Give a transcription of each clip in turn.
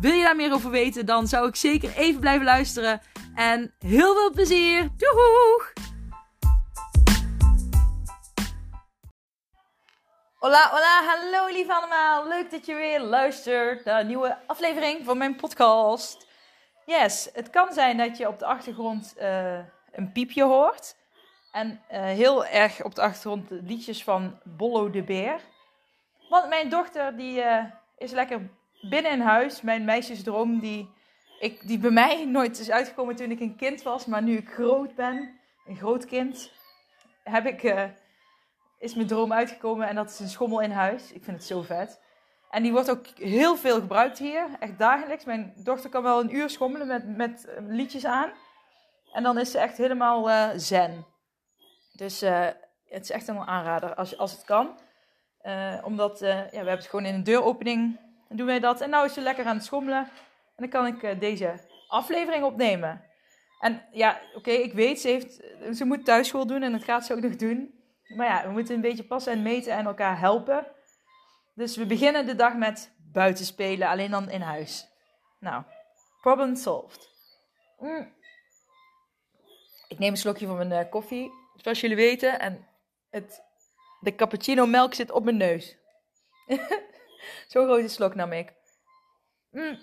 Wil je daar meer over weten, dan zou ik zeker even blijven luisteren. En heel veel plezier! Doeg! Hola, hola, hallo lief allemaal. Leuk dat je weer luistert naar een nieuwe aflevering van mijn podcast. Yes, het kan zijn dat je op de achtergrond uh, een piepje hoort. En uh, heel erg op de achtergrond liedjes van Bollo de Beer. Want mijn dochter die uh, is lekker binnen in huis. Mijn meisjesdroom die, ik, die bij mij nooit is uitgekomen toen ik een kind was. Maar nu ik groot ben, een groot kind, heb ik, uh, is mijn droom uitgekomen. En dat is een schommel in huis. Ik vind het zo vet. En die wordt ook heel veel gebruikt hier. Echt dagelijks. Mijn dochter kan wel een uur schommelen met, met liedjes aan. En dan is ze echt helemaal uh, zen. Dus het is echt een aanrader als, als het kan. Omdat ja, we hebben het gewoon in een deuropening. En doen wij dat. En nou is ze lekker aan het schommelen. En dan kan ik uh, deze aflevering opnemen. En ja, oké, ik weet, ze, heeft, ze moet thuisschool doen en dat gaat ze ook nog doen. Maar ja, we moeten een beetje passen en meten en elkaar helpen. Dus we beginnen de dag met buiten spelen, alleen dan in huis. Nou, problem solved. Mm. Ik neem een slokje van mijn koffie, zoals jullie weten. En het de cappuccino melk zit op mijn neus. Zo'n grote slok nam ik. Mm.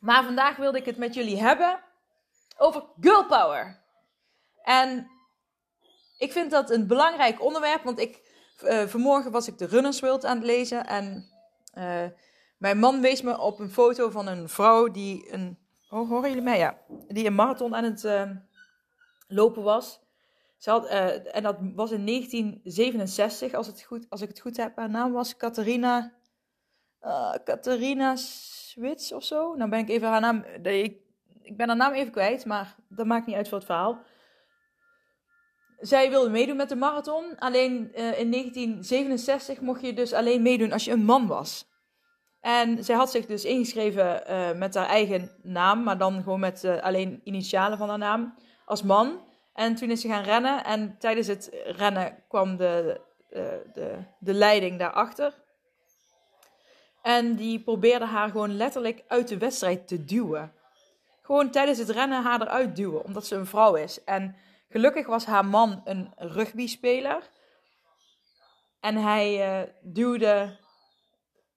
Maar vandaag wilde ik het met jullie hebben over girl power. En ik vind dat een belangrijk onderwerp, want ik, uh, vanmorgen was ik de Runners World aan het lezen en uh, mijn man wees me op een foto van een vrouw die een, oh horen jullie mij? Ja, die een marathon aan het uh, lopen was. Ze had, uh, en dat was in 1967, als, het goed, als ik het goed heb. Haar naam was Catharina. Uh, Swits of zo. Nou ben ik even haar naam. Ik, ik ben haar naam even kwijt, maar dat maakt niet uit voor het verhaal. Zij wilde meedoen met de marathon. Alleen uh, in 1967 mocht je dus alleen meedoen als je een man was. En zij had zich dus ingeschreven met haar eigen naam, maar dan gewoon met alleen initialen van haar naam als man. En toen is ze gaan rennen. En tijdens het rennen kwam de, de, de, de leiding daarachter. En die probeerde haar gewoon letterlijk uit de wedstrijd te duwen. Gewoon tijdens het rennen haar eruit duwen, omdat ze een vrouw is. En gelukkig was haar man een rugbyspeler. En hij uh, duwde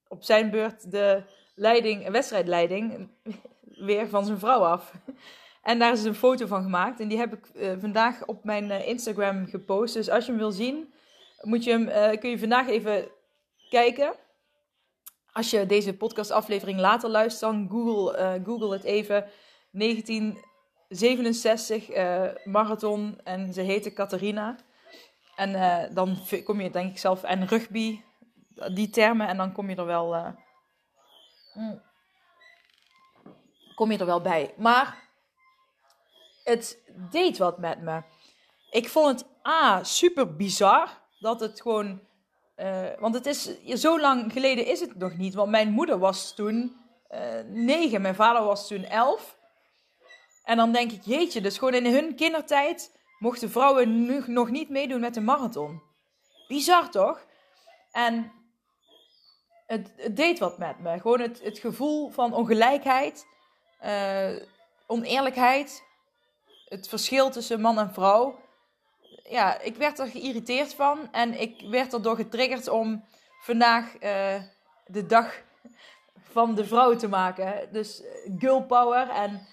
op zijn beurt de leiding, wedstrijdleiding weer van zijn vrouw af. En daar is een foto van gemaakt. En die heb ik uh, vandaag op mijn uh, Instagram gepost. Dus als je hem wil zien, moet je hem, uh, kun je vandaag even kijken. Als je deze podcastaflevering later luistert, dan Google, Google het even. 1967 marathon en ze heette Catharina. En dan kom je denk ik zelf, en rugby, die termen, en dan kom je er wel, mm, kom je er wel bij. Maar het deed wat met me. Ik vond het A, super bizar. Dat het gewoon. Uh, want het is. Zo lang geleden is het nog niet. Want mijn moeder was toen uh, negen. Mijn vader was toen elf. En dan denk ik, jeetje, dus gewoon in hun kindertijd mochten vrouwen nog niet meedoen met de marathon. Bizar toch? En het, het deed wat met me. Gewoon het, het gevoel van ongelijkheid, uh, oneerlijkheid, het verschil tussen man en vrouw. Ja, ik werd er geïrriteerd van en ik werd erdoor getriggerd om vandaag uh, de dag van de vrouw te maken. Dus girl power en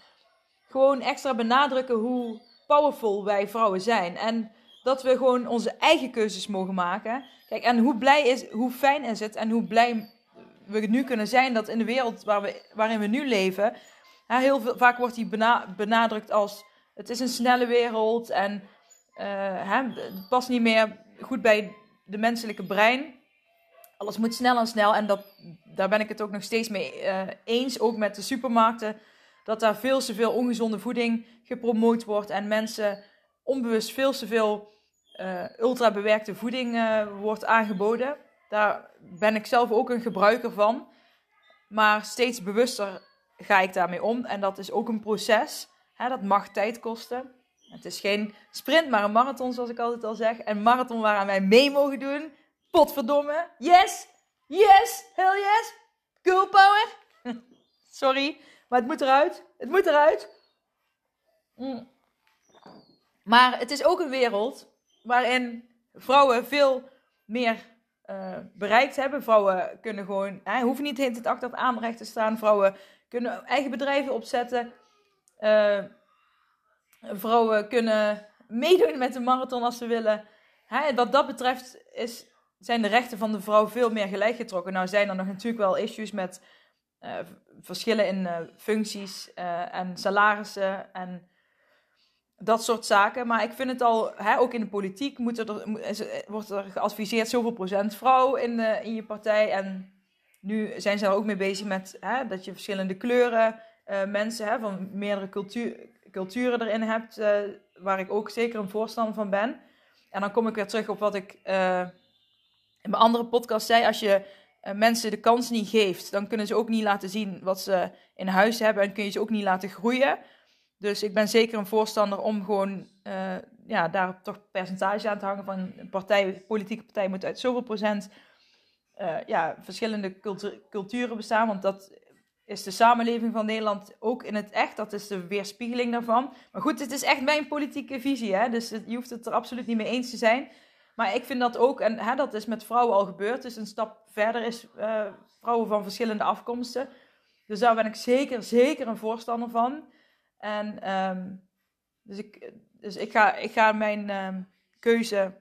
gewoon extra benadrukken hoe powerful wij vrouwen zijn. En dat we gewoon onze eigen keuzes mogen maken. Kijk, en hoe blij is, hoe fijn is het en hoe blij we nu kunnen zijn dat in de wereld waar we, waarin we nu leven, heel veel, vaak wordt die benadrukt als het is een snelle wereld en uh, hè, het past niet meer goed bij de menselijke brein. Alles moet snel en snel en dat, daar ben ik het ook nog steeds mee uh, eens. Ook met de supermarkten. dat daar veel te veel ongezonde voeding gepromoot wordt en mensen onbewust veel te veel uh, ultra bewerkte voeding wordt aangeboden. Daar ben ik zelf ook een gebruiker van. Maar steeds bewuster ga ik daarmee om. En dat is ook een proces. Dat mag tijd kosten. Het is geen sprint, maar een marathon, zoals ik altijd al zeg. En marathon waaraan wij mee mogen doen. Potverdomme. Yes! Yes! Hell yes! Cool power! Sorry, maar het moet eruit. Het moet eruit. Mm. Maar het is ook een wereld waarin vrouwen veel meer uh, bereikt hebben. Vrouwen kunnen gewoon, hè, hoeven niet het achter het aanrecht te staan. Vrouwen kunnen eigen bedrijven opzetten. Uh, vrouwen kunnen meedoen met de marathon als ze willen. Hè, wat dat betreft is, zijn de rechten van de vrouw veel meer gelijk getrokken. Nou zijn er nog natuurlijk wel issues met uh, verschillen in functies en salarissen en dat soort zaken. Maar ik vind het al, hè, ook in de politiek moet er, wordt er geadviseerd zoveel procent vrouw in, in je partij. En nu zijn ze er ook mee bezig met hè, dat je verschillende kleuren uh, mensen hè, van meerdere cultuur, culturen erin hebt. Uh, waar ik ook zeker een voorstander van ben. En dan kom ik weer terug op wat ik uh, in mijn andere podcast zei. Als je mensen de kans niet geeft, dan kunnen ze ook niet laten zien wat ze in huis hebben. En kun je ze ook niet laten groeien. Dus ik ben zeker een voorstander om gewoon ja, daar toch percentage aan te hangen van een partij, politieke partij moet uit zoveel procent ja, verschillende culturen bestaan. Want dat is de samenleving van Nederland ook in het echt. Dat is de weerspiegeling daarvan. Maar goed, het is echt mijn politieke visie. Hè? Dus je hoeft het er absoluut niet mee eens te zijn. Maar ik vind dat ook, en hè, dat is met vrouwen al gebeurd. Dus een stap verder is uh, vrouwen van verschillende afkomsten. Dus daar ben ik zeker, zeker een voorstander van. En um, dus, ik, dus ik, ga, ik ga mijn um, keuze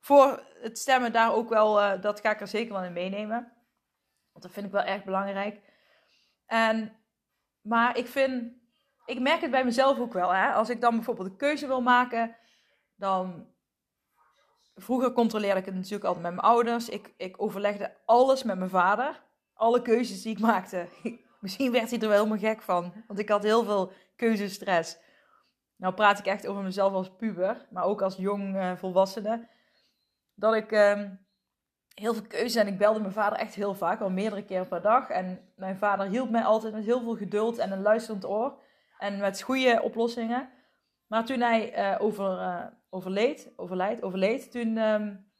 voor het stemmen daar ook wel, uh, dat ga ik er zeker wel in meenemen. Want dat vind ik wel erg belangrijk. En, maar ik vind, ik merk het bij mezelf ook wel. Hè? Als ik dan bijvoorbeeld een keuze wil maken, dan. Vroeger controleerde ik het natuurlijk altijd met mijn ouders. Ik, ik overlegde alles met mijn vader. Alle keuzes die ik maakte. Misschien werd hij er wel helemaal gek van. Want ik had heel veel keuzestress. Nou praat ik echt over mezelf als puber, maar ook als jong uh, volwassene. Dat ik uh, heel veel keuze en ik belde mijn vader echt heel vaak, al meerdere keren per dag. En mijn vader hielp mij altijd met heel veel geduld en een luisterend oor. En met goede oplossingen. Maar toen hij uh, over, uh, overleed, overleed, overleed, toen um,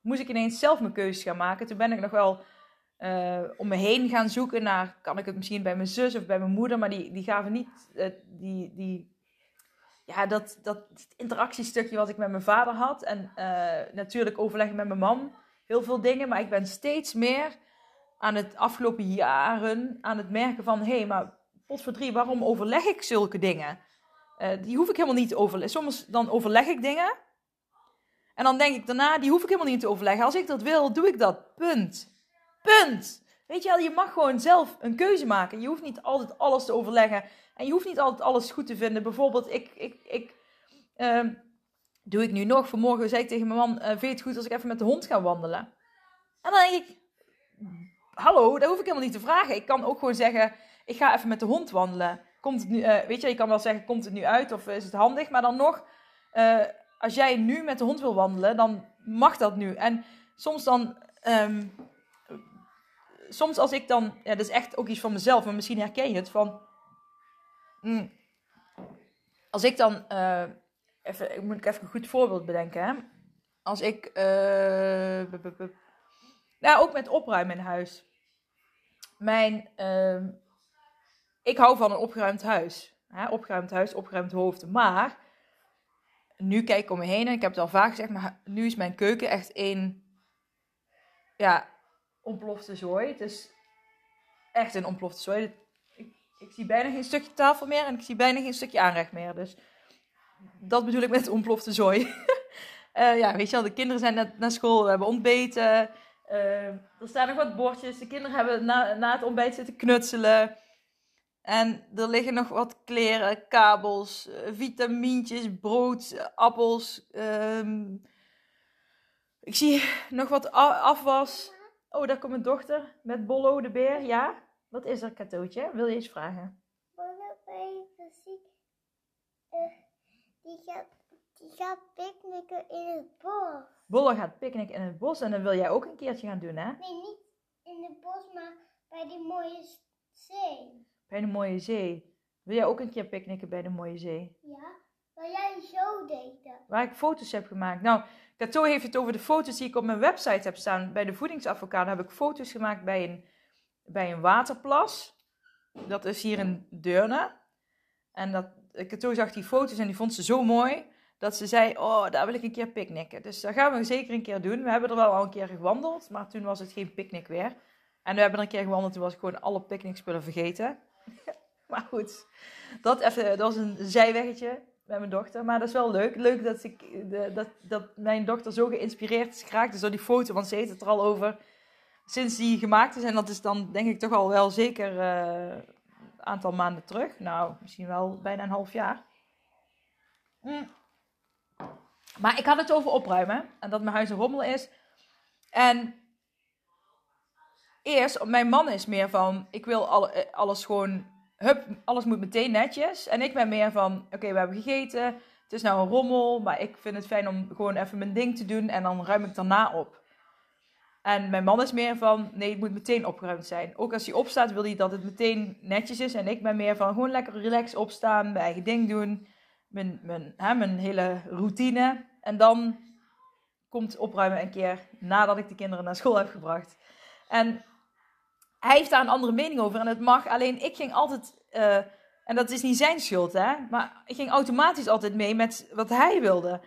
moest ik ineens zelf mijn keuzes gaan maken. Toen ben ik nog wel uh, om me heen gaan zoeken naar, kan ik het misschien bij mijn zus of bij mijn moeder, maar die, die gaven niet die, die, ja, dat, dat interactiestukje wat ik met mijn vader had. En natuurlijk overleggen met mijn man, heel veel dingen, maar ik ben steeds meer aan het afgelopen jaren aan het merken van, hé, hey, maar pot voor drie, waarom overleg ik zulke dingen? die hoef ik helemaal niet te overleggen. Soms dan overleg ik dingen en dan denk ik daarna, die hoef ik helemaal niet te overleggen. Als ik dat wil, doe ik dat. Punt. Punt. Weet je wel, je mag gewoon zelf een keuze maken. Je hoeft niet altijd alles te overleggen. En je hoeft niet altijd alles goed te vinden. Bijvoorbeeld, ik, ik, ik uh, doe ik nu nog. Vanmorgen zei ik tegen mijn man, uh, vind je het goed als ik even met de hond ga wandelen? En dan denk ik, hallo, dat hoef ik helemaal niet te vragen. Ik kan ook gewoon zeggen, ik ga even met de hond wandelen. Komt het nu, uh, weet je, je kan wel zeggen, komt het nu uit of is het handig? Maar dan nog, uh, als jij nu met de hond wil wandelen, dan mag dat nu. En soms dan... Um, soms als ik dan, ja, dat is echt ook iets van mezelf, maar misschien herken je het van. Mm, als ik dan, even, moet ik even een goed voorbeeld bedenken. Hè? Als ik, uh, nou ook met opruimen in huis. Mijn, uh, ik hou van een opgeruimd huis. Hè? Opgeruimd huis, opgeruimd hoofd. Maar nu kijk ik om me heen en ik heb het al vaak gezegd, maar nu is mijn keuken echt een, ja, ontplofte zooi. Het is echt een ontplofte zooi. Ik, ik, zie bijna geen stukje tafel meer en ik zie bijna geen stukje aanrecht meer. Dus dat bedoel ik met ontplofte zooi. uh, ja, weet je wel, de kinderen zijn net naar school, we hebben ontbeten. Uh, er staan nog wat bordjes. De kinderen hebben na, na het ontbijt zitten knutselen. En er liggen nog wat kleren, kabels, uh, vitamintjes, brood, appels. Uh, ik zie nog wat afwas. Oh, daar komt mijn dochter met Bollo de beer. Ja? Wat is er, cadeautje? Wil je eens vragen? Die gaat, die gaat picknicken in het bos. Bolle gaat picknicken in het bos en dan wil jij ook een keertje gaan doen, hè? Nee, niet in het bos, maar bij die mooie zee. Bij de mooie zee. Wil jij ook een keer picknicken bij de mooie zee? Ja, waar jij zo deed. Waar ik foto's heb gemaakt. Nou, Kato heeft het over de foto's die ik op mijn website heb staan. Bij de voedingsadvocaat heb ik foto's gemaakt bij een, bij een waterplas. Dat is hier in Deurne. En dat, Kato zag die foto's en die vond ze zo mooi. Dat ze zei, oh, daar wil ik een keer picknicken. Dus dat gaan we zeker een keer doen. We hebben er wel al een keer gewandeld. Maar toen was het geen picknick weer. En we hebben er een keer gewandeld. Toen was ik gewoon alle picknickspullen vergeten. maar goed, dat, even, dat was een zijweggetje met mijn dochter. Maar dat is wel leuk. Leuk dat, ik, dat, dat mijn dochter zo geïnspireerd is geraakt door die foto. Want ze heeft het er al over sinds die gemaakt is. En dat is dan denk ik toch al wel zeker eh, aantal maanden terug. Nou, misschien wel bijna een half jaar. Mm. Maar ik had het over opruimen. En dat mijn huis een rommel is. En eerst, mijn man is meer van, ik wil eh, alles gewoon, hup, alles moet meteen netjes. En ik ben meer van, oké, we hebben gegeten, het is nou een rommel, maar ik vind het fijn om gewoon even mijn ding te doen en dan ruim ik daarna op. En mijn man is meer van, nee, het moet meteen opgeruimd zijn. Ook als hij opstaat, wil hij dat het meteen netjes is. En ik ben meer van, gewoon lekker relaxed opstaan, mijn eigen ding doen, mijn, mijn, hè, mijn hele routine. En dan komt opruimen een keer nadat ik de kinderen naar school heb gebracht. En hij heeft daar een andere mening over en het mag. Alleen ik ging altijd, eh, en dat is niet zijn schuld, hè, maar ik ging automatisch altijd mee met wat hij wilde.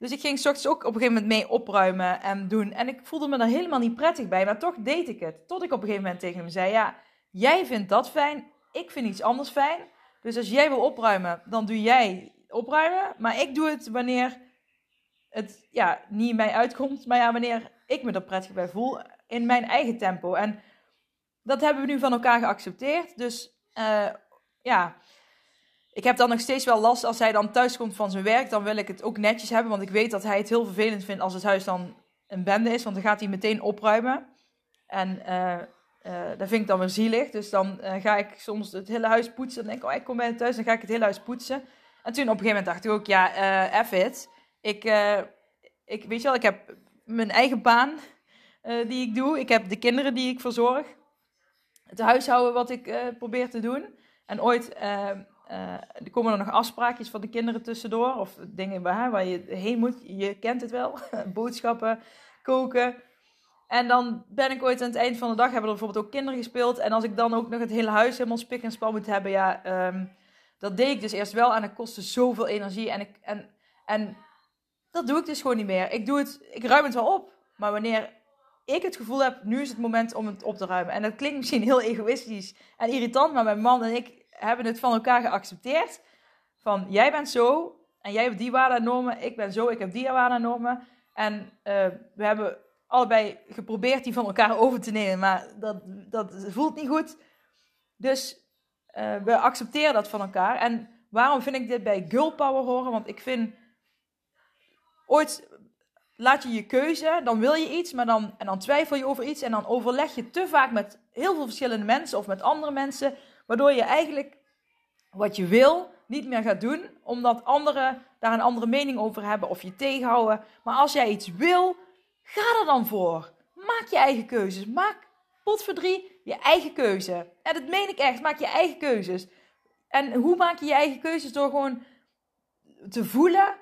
Dus ik ging 's ook op een gegeven moment mee opruimen en doen. En ik voelde me daar helemaal niet prettig bij, maar toch deed ik het. Tot ik op een gegeven moment tegen hem zei: Ja, jij vindt dat fijn, ik vind iets anders fijn. Dus als jij wil opruimen, dan doe jij opruimen. Maar ik doe het wanneer het ja, niet mij uitkomt, maar ja, wanneer ik me er prettig bij voel in mijn eigen tempo. En dat hebben we nu van elkaar geaccepteerd. Dus eh, ja, ik heb dan nog steeds wel last als hij dan thuis komt van zijn werk. Dan wil ik het ook netjes hebben, want ik weet dat hij het heel vervelend vindt als het huis dan een bende is. Want dan gaat hij meteen opruimen. En eh, dat vind ik dan weer zielig. Dus dan eh, ga ik soms het hele huis poetsen. Dan denk ik, oh, ik kom bij thuis, dan ga ik het hele huis poetsen. En toen op een gegeven moment dacht ik ook, ja, eh F. Ik, ik, weet je wel, ik heb mijn eigen baan die ik doe. Ik heb de kinderen die ik verzorg. Het huishouden wat ik probeer te doen. En ooit er komen er nog afspraakjes van de kinderen tussendoor. Of dingen waar, waar je heen moet. Je kent het wel. Boodschappen, koken. En dan ben ik ooit aan het eind van de dag, hebben er bijvoorbeeld ook kinderen gespeeld. En als ik dan ook nog het hele huis helemaal spik en span moet hebben, ja, ehm, dat deed ik dus eerst wel. En dat kostte zoveel energie. En, ik, en, en dat doe ik dus gewoon niet meer. Ik, doe het, ik ruim het wel op. Maar wanneer ik het gevoel heb, nu is het moment om het op te ruimen. En dat klinkt misschien heel egoïstisch en irritant, maar mijn man en ik hebben het van elkaar geaccepteerd. Van, jij bent zo en jij hebt die waarden en normen. Ik ben zo, ik heb die waarden en normen. En eh, we hebben allebei geprobeerd die van elkaar over te nemen, maar dat, dat voelt niet goed. Dus eh, we accepteren dat van elkaar. En waarom vind ik dit bij girl power horen? Want ik vind ooit laat je je keuze, dan wil je iets, maar dan, en dan twijfel je over iets en dan overleg je te vaak met heel veel verschillende mensen of met andere mensen, waardoor je eigenlijk wat je wil niet meer gaat doen, omdat anderen daar een andere mening over hebben of je tegenhouden. Maar als jij iets wil, ga er dan voor. Maak je eigen keuzes. Maak potverdrie je eigen keuze. En dat meen ik echt, maak je eigen keuzes. En hoe maak je je eigen keuzes? Door gewoon te voelen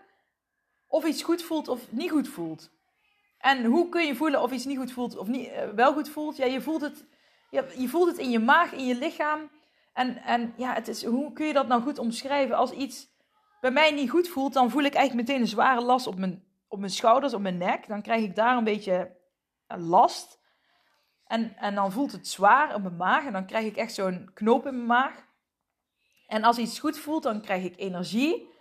of iets goed voelt of niet goed voelt. En hoe kun je voelen of iets niet goed voelt of niet, eh, wel goed voelt? Ja, je voelt het, je, je voelt het in je maag, in je lichaam. En, en ja, het is, hoe kun je dat nou goed omschrijven? Als iets bij mij niet goed voelt, dan voel ik eigenlijk meteen een zware last op mijn, op mijn schouders, op mijn nek. Dan krijg ik daar een beetje eh, last. En, en dan voelt het zwaar op mijn maag. En dan krijg ik echt zo'n knoop in mijn maag. En als iets goed voelt, dan krijg ik energie.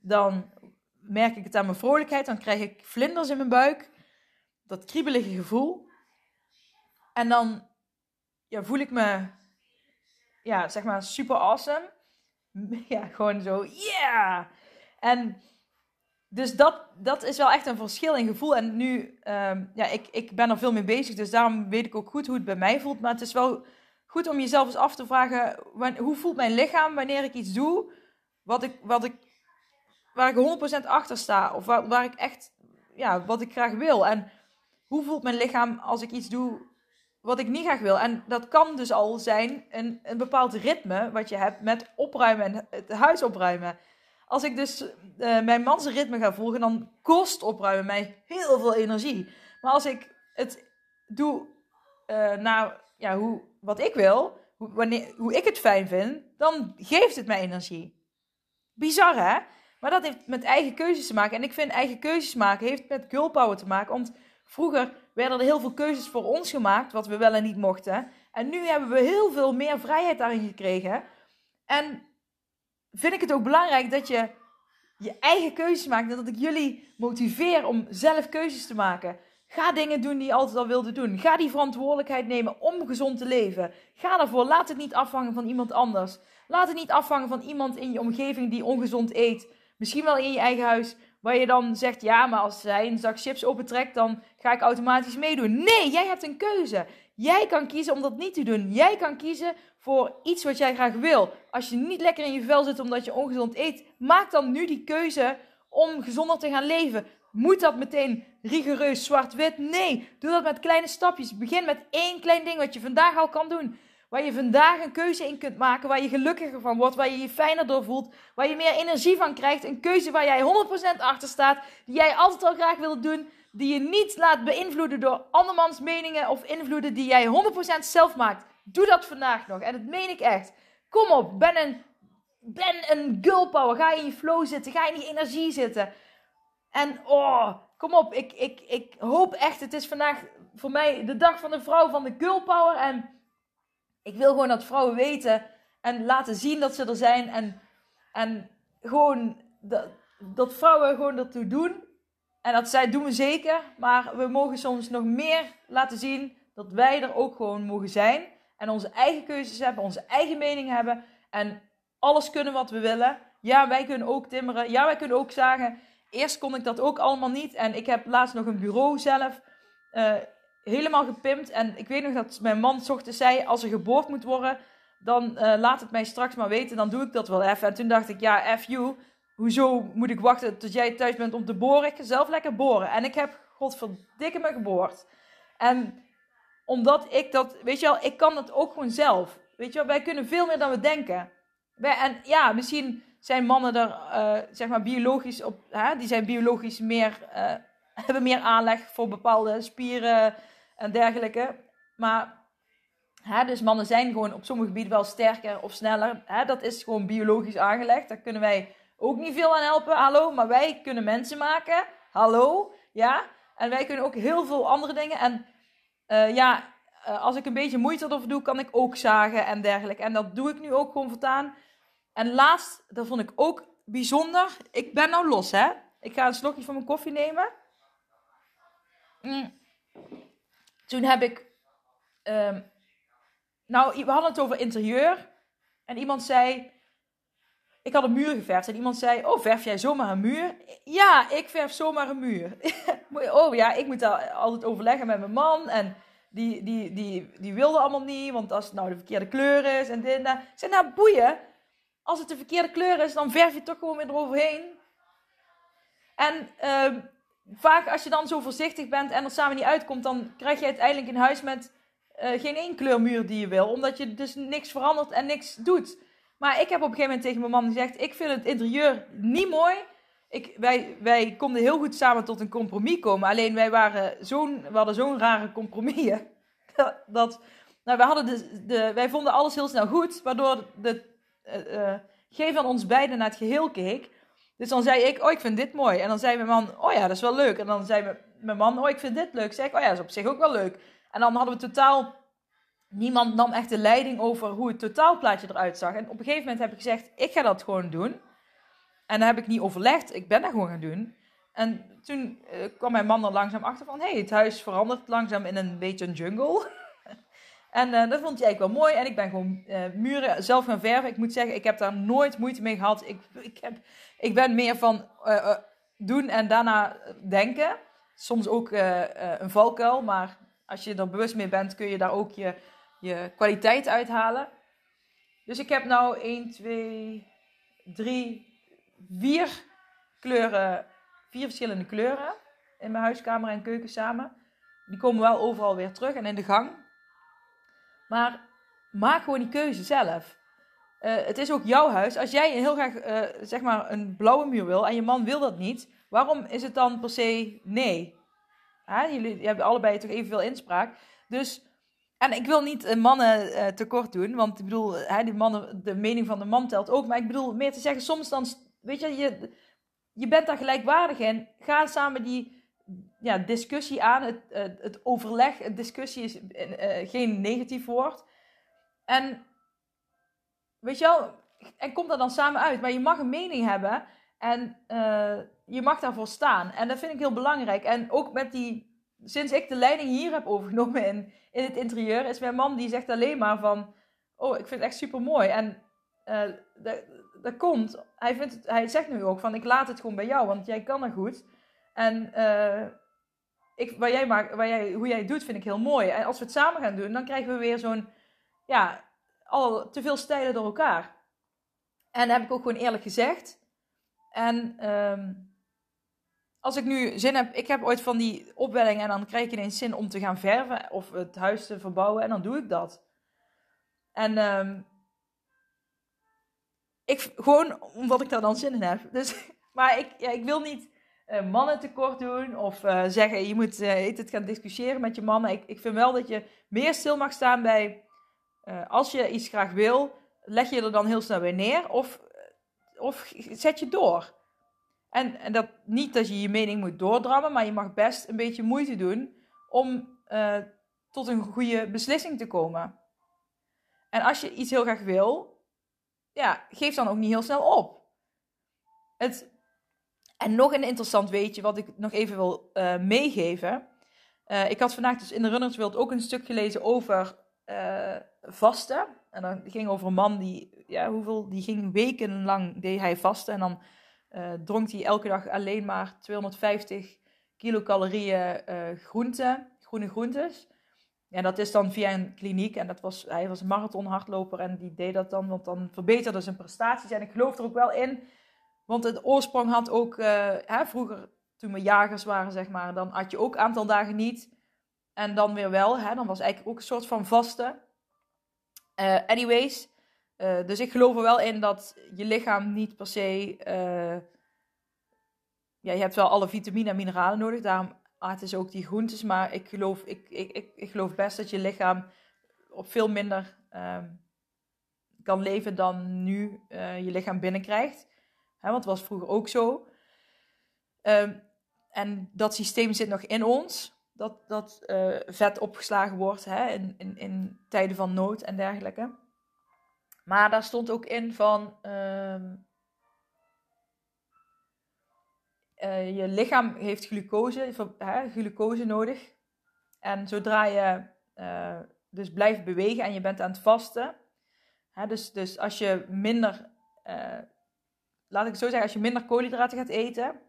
Dan merk ik het aan mijn vrolijkheid. Dan krijg ik vlinders in mijn buik. Dat kriebelige gevoel. En dan ja, voel ik me, ja, zeg maar, super awesome. Ja, gewoon zo, yeah! En dus dat, dat is wel echt een verschil in gevoel. En nu, ehm, ja, ik, ik ben er veel mee bezig. Dus daarom weet ik ook goed hoe het bij mij voelt. Maar het is wel goed om jezelf eens af te vragen: hoe voelt mijn lichaam wanneer ik iets doe wat ik, wat ik waar ik 100% achter sta. Of waar, waar ik echt, ja, wat ik graag wil. En hoe voelt mijn lichaam als ik iets doe wat ik niet graag wil? En dat kan dus al zijn een, een bepaald ritme wat je hebt met opruimen en het huis opruimen. Als ik dus uh, mijn mans ritme ga volgen, dan kost opruimen mij heel veel energie. Maar als ik het doe uh, naar ja, hoe, wat ik wil, hoe, wanneer, hoe ik het fijn vind, dan geeft het mij energie. Bizar hè? Maar dat heeft met eigen keuzes te maken. En ik vind eigen keuzes maken heeft met girl te maken. Want vroeger werden er heel veel keuzes voor ons gemaakt, wat we wel en niet mochten. En nu hebben we heel veel meer vrijheid daarin gekregen. En vind ik het ook belangrijk dat je je eigen keuzes maakt. En dat ik jullie motiveer om zelf keuzes te maken. Ga dingen doen die je altijd al wilde doen. Ga die verantwoordelijkheid nemen om gezond te leven. Ga daarvoor. Laat het niet afhangen van iemand anders. Laat het niet afhangen van iemand in je omgeving die ongezond eet. Misschien wel in je eigen huis. Waar je dan zegt, ja, maar als zij een zak chips opentrekt, dan ga ik automatisch meedoen. Nee, jij hebt een keuze. Jij kan kiezen om dat niet te doen. Jij kan kiezen voor iets wat jij graag wil. Als je niet lekker in je vel zit omdat je ongezond eet, maak dan nu die keuze om gezonder te gaan leven. Moet dat meteen rigoureus zwart-wit? Nee, doe dat met kleine stapjes. Begin met één klein ding wat je vandaag al kan doen. Waar je vandaag een keuze in kunt maken, waar je gelukkiger van wordt, waar je je fijner door voelt, waar je meer energie van krijgt. Een keuze waar jij 100% achter staat, die jij altijd al graag wilde doen, die je niet laat beïnvloeden door andermans meningen of invloeden die jij 100% zelf maakt. Doe dat vandaag nog en dat meen ik echt. Kom op, ben een, ben een girl power. Ga in je flow zitten, ga in die energie zitten. En oh, kom op, ik, ik, ik hoop echt, het is vandaag voor mij de dag van de vrouw van de girl power. En ik wil gewoon dat vrouwen weten en laten zien dat ze er zijn. En, en gewoon dat, dat vrouwen gewoon ertoe doen. En dat zij doen we zeker. Maar we mogen soms nog meer laten zien dat wij er ook gewoon mogen zijn. En onze eigen keuzes hebben, onze eigen mening hebben. En alles kunnen wat we willen. Ja, wij kunnen ook timmeren. Ja, wij kunnen ook zagen. Eerst kon ik dat ook allemaal niet. En ik heb laatst nog een bureau zelf uh, helemaal gepimpt. En ik weet nog dat mijn man ochtends zei: Als er geboord moet worden, dan uh, laat het mij straks maar weten. Dan doe ik dat wel even. En toen dacht ik: Ja, F you. Hoezo moet ik wachten tot jij thuis bent om te boren? Ik ga zelf lekker boren. En ik heb godverdikke me geboord. En omdat ik dat, weet je wel, ik kan dat ook gewoon zelf. Weet je wel, wij kunnen veel meer dan we denken. Wij, en ja, misschien zijn mannen er, uh, zeg maar, biologisch op, hè, die zijn biologisch meer, uh, hebben meer aanleg voor bepaalde spieren en dergelijke. Maar, hè, dus mannen zijn gewoon op sommige gebieden wel sterker of sneller. Hè, dat is gewoon biologisch aangelegd. Daar kunnen wij ook niet veel aan helpen, hallo. Maar wij kunnen mensen maken, hallo, ja. En wij kunnen ook heel veel andere dingen. En uh, ja, als ik een beetje moeite ervoor doe, kan ik ook zagen en dergelijke. En dat doe ik nu ook gewoon voortaan. En laatst, dat vond ik ook bijzonder. Ik ben nou los, hè. Ik ga een slokje van mijn koffie nemen. Mm. Toen heb ik... Um, nou, we hadden het over interieur. En iemand zei... Ik had een muur geverfd. En iemand zei... Oh, verf jij zomaar een muur? Ja, ik verf zomaar een muur. oh ja, ik moet daar altijd overleggen met mijn man. En die, die, die, die wilde allemaal niet. Want als het nou de verkeerde kleur is en dit en dat. Ik zei, nou boeien als het de verkeerde kleur is, dan verf je toch gewoon weer eroverheen. En uh, vaak als je dan zo voorzichtig bent en er samen niet uitkomt, dan krijg je uiteindelijk een huis met uh, geen één kleurmuur die je wil. Omdat je dus niks verandert en niks doet. Maar ik heb op een gegeven moment tegen mijn man gezegd, ik vind het interieur niet mooi. Ik, wij, wij konden heel goed samen tot een compromis komen. Alleen wij waren hadden zo'n rare compromis. dat, nou, wij, hadden de, wij vonden alles heel snel goed, waardoor de uh, geen van ons beiden naar het geheel keek. Dus dan zei ik, oh, ik vind dit mooi. En dan zei mijn man, oh ja, dat is wel leuk. En dan zei mijn man, oh, ik vind dit leuk. Zeg ik, oh ja, dat is op zich ook wel leuk. En dan hadden we totaal, niemand nam echt de leiding over hoe het totaalplaatje eruit zag. En op een gegeven moment heb ik gezegd, ik ga dat gewoon doen. En dan heb ik niet overlegd, ik ben dat gewoon gaan doen. En toen uh, kwam mijn man er langzaam achter van, hé, hey, het huis verandert langzaam in een beetje een jungle. En uh, dat vond hij eigenlijk wel mooi. En ik ben gewoon uh, muren zelf gaan verven. Ik moet zeggen, ik heb daar nooit moeite mee gehad. Ik, ik, heb, ik ben meer van uh, doen en daarna denken. Soms ook een valkuil. Maar als je er bewust mee bent, kun je daar ook je, je kwaliteit uithalen. Dus ik heb nou 1, 2, 3, 4 kleuren, vier verschillende kleuren in mijn huiskamer en keuken samen. Die komen wel overal weer terug en in de gang. Maar maak gewoon die keuze zelf. Eh, het is ook jouw huis. Als jij heel graag uh, zeg maar een blauwe muur wil en je man wil dat niet, waarom is het dan per se nee? Jullie hebben allebei toch evenveel inspraak. Dus, en ik wil niet mannen uh, tekort doen, want ik bedoel, hè, die mannen, de mening van de man telt ook. Maar ik bedoel meer te zeggen, soms dan, weet je, je, je bent daar gelijkwaardig in. Ga samen die ja, discussie aan, het, het overleg. Het discussie is geen negatief woord. En weet je wel, en kom daar dan samen uit. Maar je mag een mening hebben en uh, je mag daarvoor staan. En dat vind ik heel belangrijk. En ook met die, sinds ik de leiding hier heb overgenomen in, in het interieur, is mijn man die zegt alleen maar van, oh, ik vind het echt super mooi. En dat, dat komt, hij, vindt het, hij zegt nu ook van, ik laat het gewoon bij jou, want jij kan dat goed. En uh, ik, waar jij maakt, waar jij, hoe jij het doet, vind ik heel mooi. En als we het samen gaan doen, dan krijgen we weer zo'n, ja, al te veel stijlen door elkaar. En dat heb ik ook gewoon eerlijk gezegd. En um, als ik nu zin heb, ik heb ooit van die opwelling en dan krijg ik ineens zin om te gaan verven of het huis te verbouwen en dan doe ik dat. En um, ik, gewoon omdat ik daar dan zin in heb. Dus, maar ik, ja, ik wil niet mannen tekort doen of uh, zeggen je moet uh, het gaan discussiëren met je mannen. Ik, ik vind wel dat je meer stil mag staan bij als je iets graag wil, leg je er dan heel snel weer neer of, of zet je door. En, en dat niet dat je je mening moet doordrammen, maar je mag best een beetje moeite doen om tot een goede beslissing te komen. En als je iets heel graag wil, ja, geef dan ook niet heel snel op. Het, en nog een interessant weetje wat ik nog even wil uh, meegeven. Uh, ik had vandaag dus in de Runners World ook een stuk gelezen over uh, vasten. En dan ging over een man die, ja, hoeveel, die ging wekenlang deed hij vasten. En dan dronk hij elke dag alleen maar 250 kilocalorieën groente, groene groentes. En dat is dan via een kliniek. En dat was, hij was een marathonhardloper en die deed dat dan, want dan verbeterde zijn prestaties. En ik geloof er ook wel in, want het oorsprong had ook, hè, vroeger toen we jagers waren, zeg maar, dan had je ook een aantal dagen niet. En dan weer wel, hè, dan was eigenlijk ook een soort van vaste. Uh, anyways, uh, dus ik geloof er wel in dat je lichaam niet per se. Ja, je hebt wel alle vitamine en mineralen nodig. Daarom het is ook die groentes. Maar ik geloof, ik, ik, ik, ik geloof best dat je lichaam op veel minder um, kan leven dan nu je lichaam binnenkrijgt. Hè, want dat was vroeger ook zo. Um, en dat systeem zit nog in ons dat, dat uh, vet opgeslagen wordt hè, in, in, in tijden van nood en dergelijke. Maar daar stond ook in van uh, uh, je lichaam heeft glucose, hè, glucose nodig. En zodra je uh, dus blijft bewegen en je bent aan het vasten, hè, dus, dus als je minder, laat ik het zo zeggen, als je minder koolhydraten gaat eten,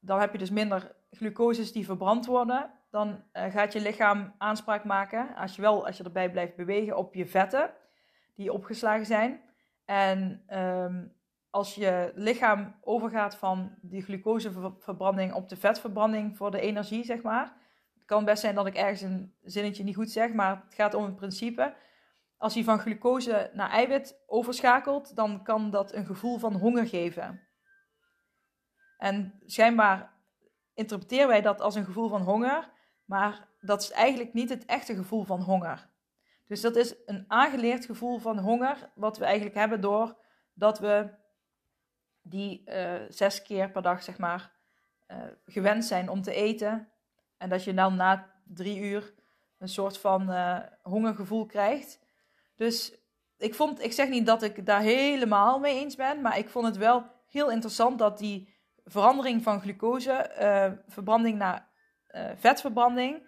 dan heb je dus minder glucoses die verbrand worden, dan uh, gaat je lichaam aanspraak maken, als je wel, als je erbij blijft bewegen, op je vetten die opgeslagen zijn. En um, als je lichaam overgaat van die glucoseverbranding op de vetverbranding voor de energie, zeg maar. Het kan best zijn dat ik ergens een zinnetje niet goed zeg, maar het gaat om het principe. Als hij van glucose naar eiwit overschakelt, dan kan dat een gevoel van honger geven. En schijnbaar interpreteren wij dat als een gevoel van honger, maar dat is eigenlijk niet het echte gevoel van honger. Dus dat is een aangeleerd gevoel van honger, wat we eigenlijk hebben door dat we die uh, zes keer per dag, zeg maar, uh, gewend zijn om te eten. En dat je dan na drie uur een soort van uh, hongergevoel krijgt. Dus ik, vond, ik zeg niet dat ik daar helemaal mee eens ben, maar ik vond het wel heel interessant dat die verandering van glucose, uh, verbranding naar uh, vetverbranding,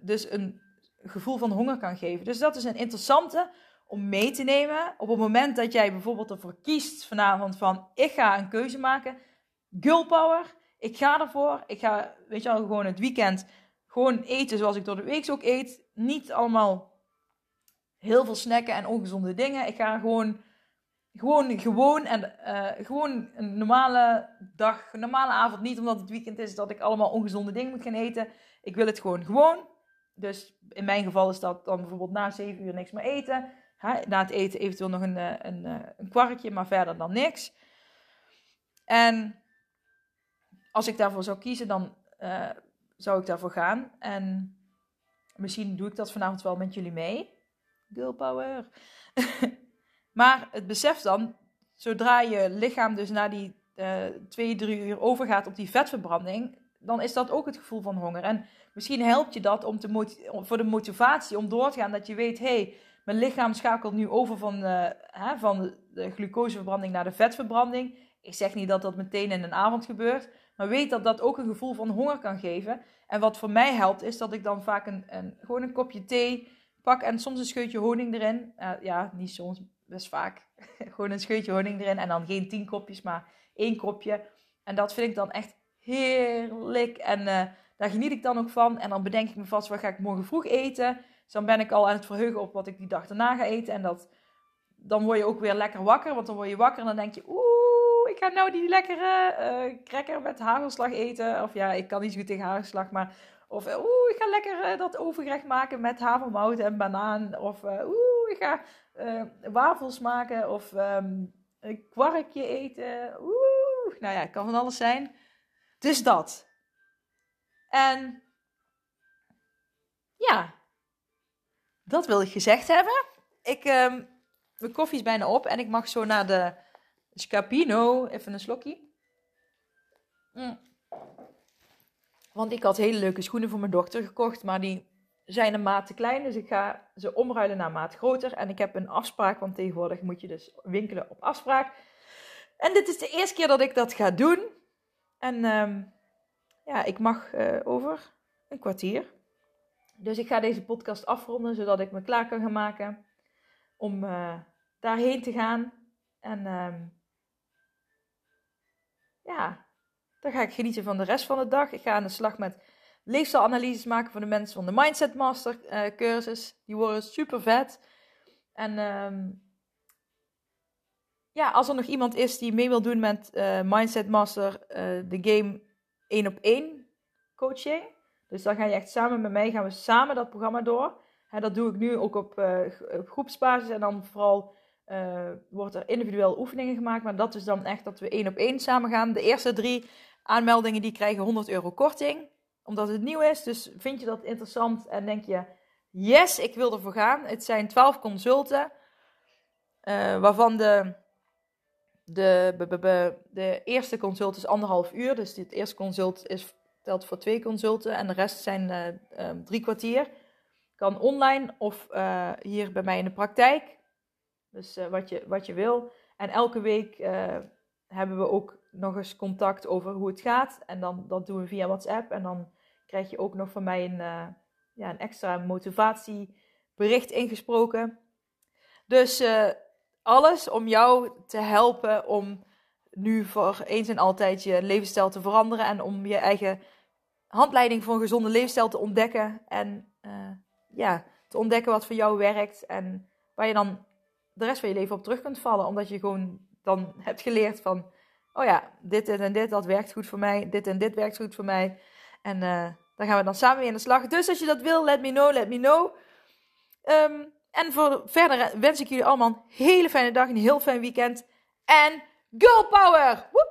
dus een gevoel van honger kan geven. Dus dat is een interessante om mee te nemen. Op het moment dat jij bijvoorbeeld ervoor kiest vanavond van ik ga een keuze maken, girl power, ik ga ervoor, ik ga, weet je wel, gewoon het weekend gewoon eten zoals ik door de week ook eet, niet allemaal heel veel snacken en ongezonde dingen. Ik ga gewoon gewoon, gewoon en eh, gewoon een normale dag, een normale avond. Niet omdat het weekend is dat ik allemaal ongezonde dingen moet gaan eten. Ik wil het gewoon gewoon. Dus in mijn geval is dat dan bijvoorbeeld na 7 uur niks meer eten. na het eten eventueel nog een, eh, een, een, een kwarkje, maar verder dan niks. En als ik daarvoor zou kiezen, dan zou ik daarvoor gaan. En misschien doe ik dat vanavond wel met jullie mee. Girl power. maar het besef dan, zodra je lichaam dus na die uh, twee, drie uur overgaat op die vetverbranding, dan is dat ook het gevoel van honger. En misschien helpt je dat om te voor de motivatie om door te gaan, dat je weet, hé, hey, mijn lichaam schakelt nu over van, uh, hè, van de glucoseverbranding naar de vetverbranding. Ik zeg niet dat dat meteen in een avond gebeurt, maar weet dat dat ook een gevoel van honger kan geven. En wat voor mij helpt, is dat ik dan vaak een, een gewoon een kopje thee pak en soms een scheutje honing erin. Uh, ja, niet soms, best vaak. gewoon een scheutje honing erin en dan geen tien kopjes, maar één kopje. En dat vind ik dan echt heerlijk. En uh, daar geniet ik dan ook van. En dan bedenk ik me vast, wat ga ik morgen vroeg eten? Dus dan ben ik al aan het verheugen op wat ik die dag daarna ga eten. En dat, dan word je ook weer lekker wakker. Want dan word je wakker en dan denk je, oeh, ik ga nou die lekkere uh, cracker met hagelslag eten. Of ja, ik kan niet zo goed tegen hagelslag, maar... Of oeh, ik ga lekker uh, dat overgerecht maken met havermout en banaan. Of uh, oeh, ik ga wafels maken. Of um, een kwarkje eten. Oeh, nou ja, het kan van alles zijn. Dus dat. En ja, dat wil ik gezegd hebben. Ik, um, mijn koffie is bijna op en ik mag zo naar de Scapino. Even een slokje. Mm. Want ik had hele leuke schoenen voor mijn dochter gekocht, maar die zijn een maat te klein. Dus ik ga ze omruilen naar maat groter. En ik heb een afspraak, want tegenwoordig moet je dus winkelen op afspraak. En dit is de eerste keer dat ik dat ga doen. En um, ja, ik mag uh, over een kwartier. Dus ik ga deze podcast afronden, zodat ik me klaar kan gaan maken om uh, daarheen te gaan. En um, ja, dan ga ik genieten van de rest van de dag. Ik ga aan de slag met leefstijlanalyses maken voor de mensen van de Mindset Master uh, cursus. Die worden super vet. En um, ja, als er nog iemand is die mee wil doen met uh, Mindset Master, uh, de game 1 op 1 coaching. Dus dan ga je echt samen met mij, gaan we samen dat programma door. Hè, dat doe ik nu ook op, uh, groepsbasis en dan vooral wordt er individueel oefeningen gemaakt. Maar dat is dan echt dat we 1 op 1 samen gaan. De eerste drie aanmeldingen die krijgen 100 euro korting, omdat het nieuw is. Dus vind je dat interessant en denk je, yes, ik wil ervoor gaan. Het zijn 12 consulten, waarvan de de, de eerste consult is anderhalf uur. Dus het eerste consult is, telt voor twee consulten. En de rest zijn uh, um, drie kwartier. Kan online of hier bij mij in de praktijk. Dus wat, je, wat je wil. En elke week hebben we ook nog eens contact over hoe het gaat. En dan, dat doen we via WhatsApp. En dan krijg je ook nog van mij een, ja, een extra motivatiebericht ingesproken. Dus alles om jou te helpen om nu voor eens en altijd je levensstijl te veranderen en om je eigen handleiding voor een gezonde levensstijl te ontdekken en uh, ja, te ontdekken wat voor jou werkt en waar je dan de rest van je leven op terug kunt vallen, omdat je gewoon dan hebt geleerd van, oh ja, dit, en dit, dat werkt goed voor mij, dit en dit werkt goed voor mij en uh, dan gaan we dan samen weer aan de slag. Dus als je dat wil, let me know, let me know. Um, en voor verder wens ik jullie allemaal een hele fijne dag, een heel fijn weekend. En girl power! Woe,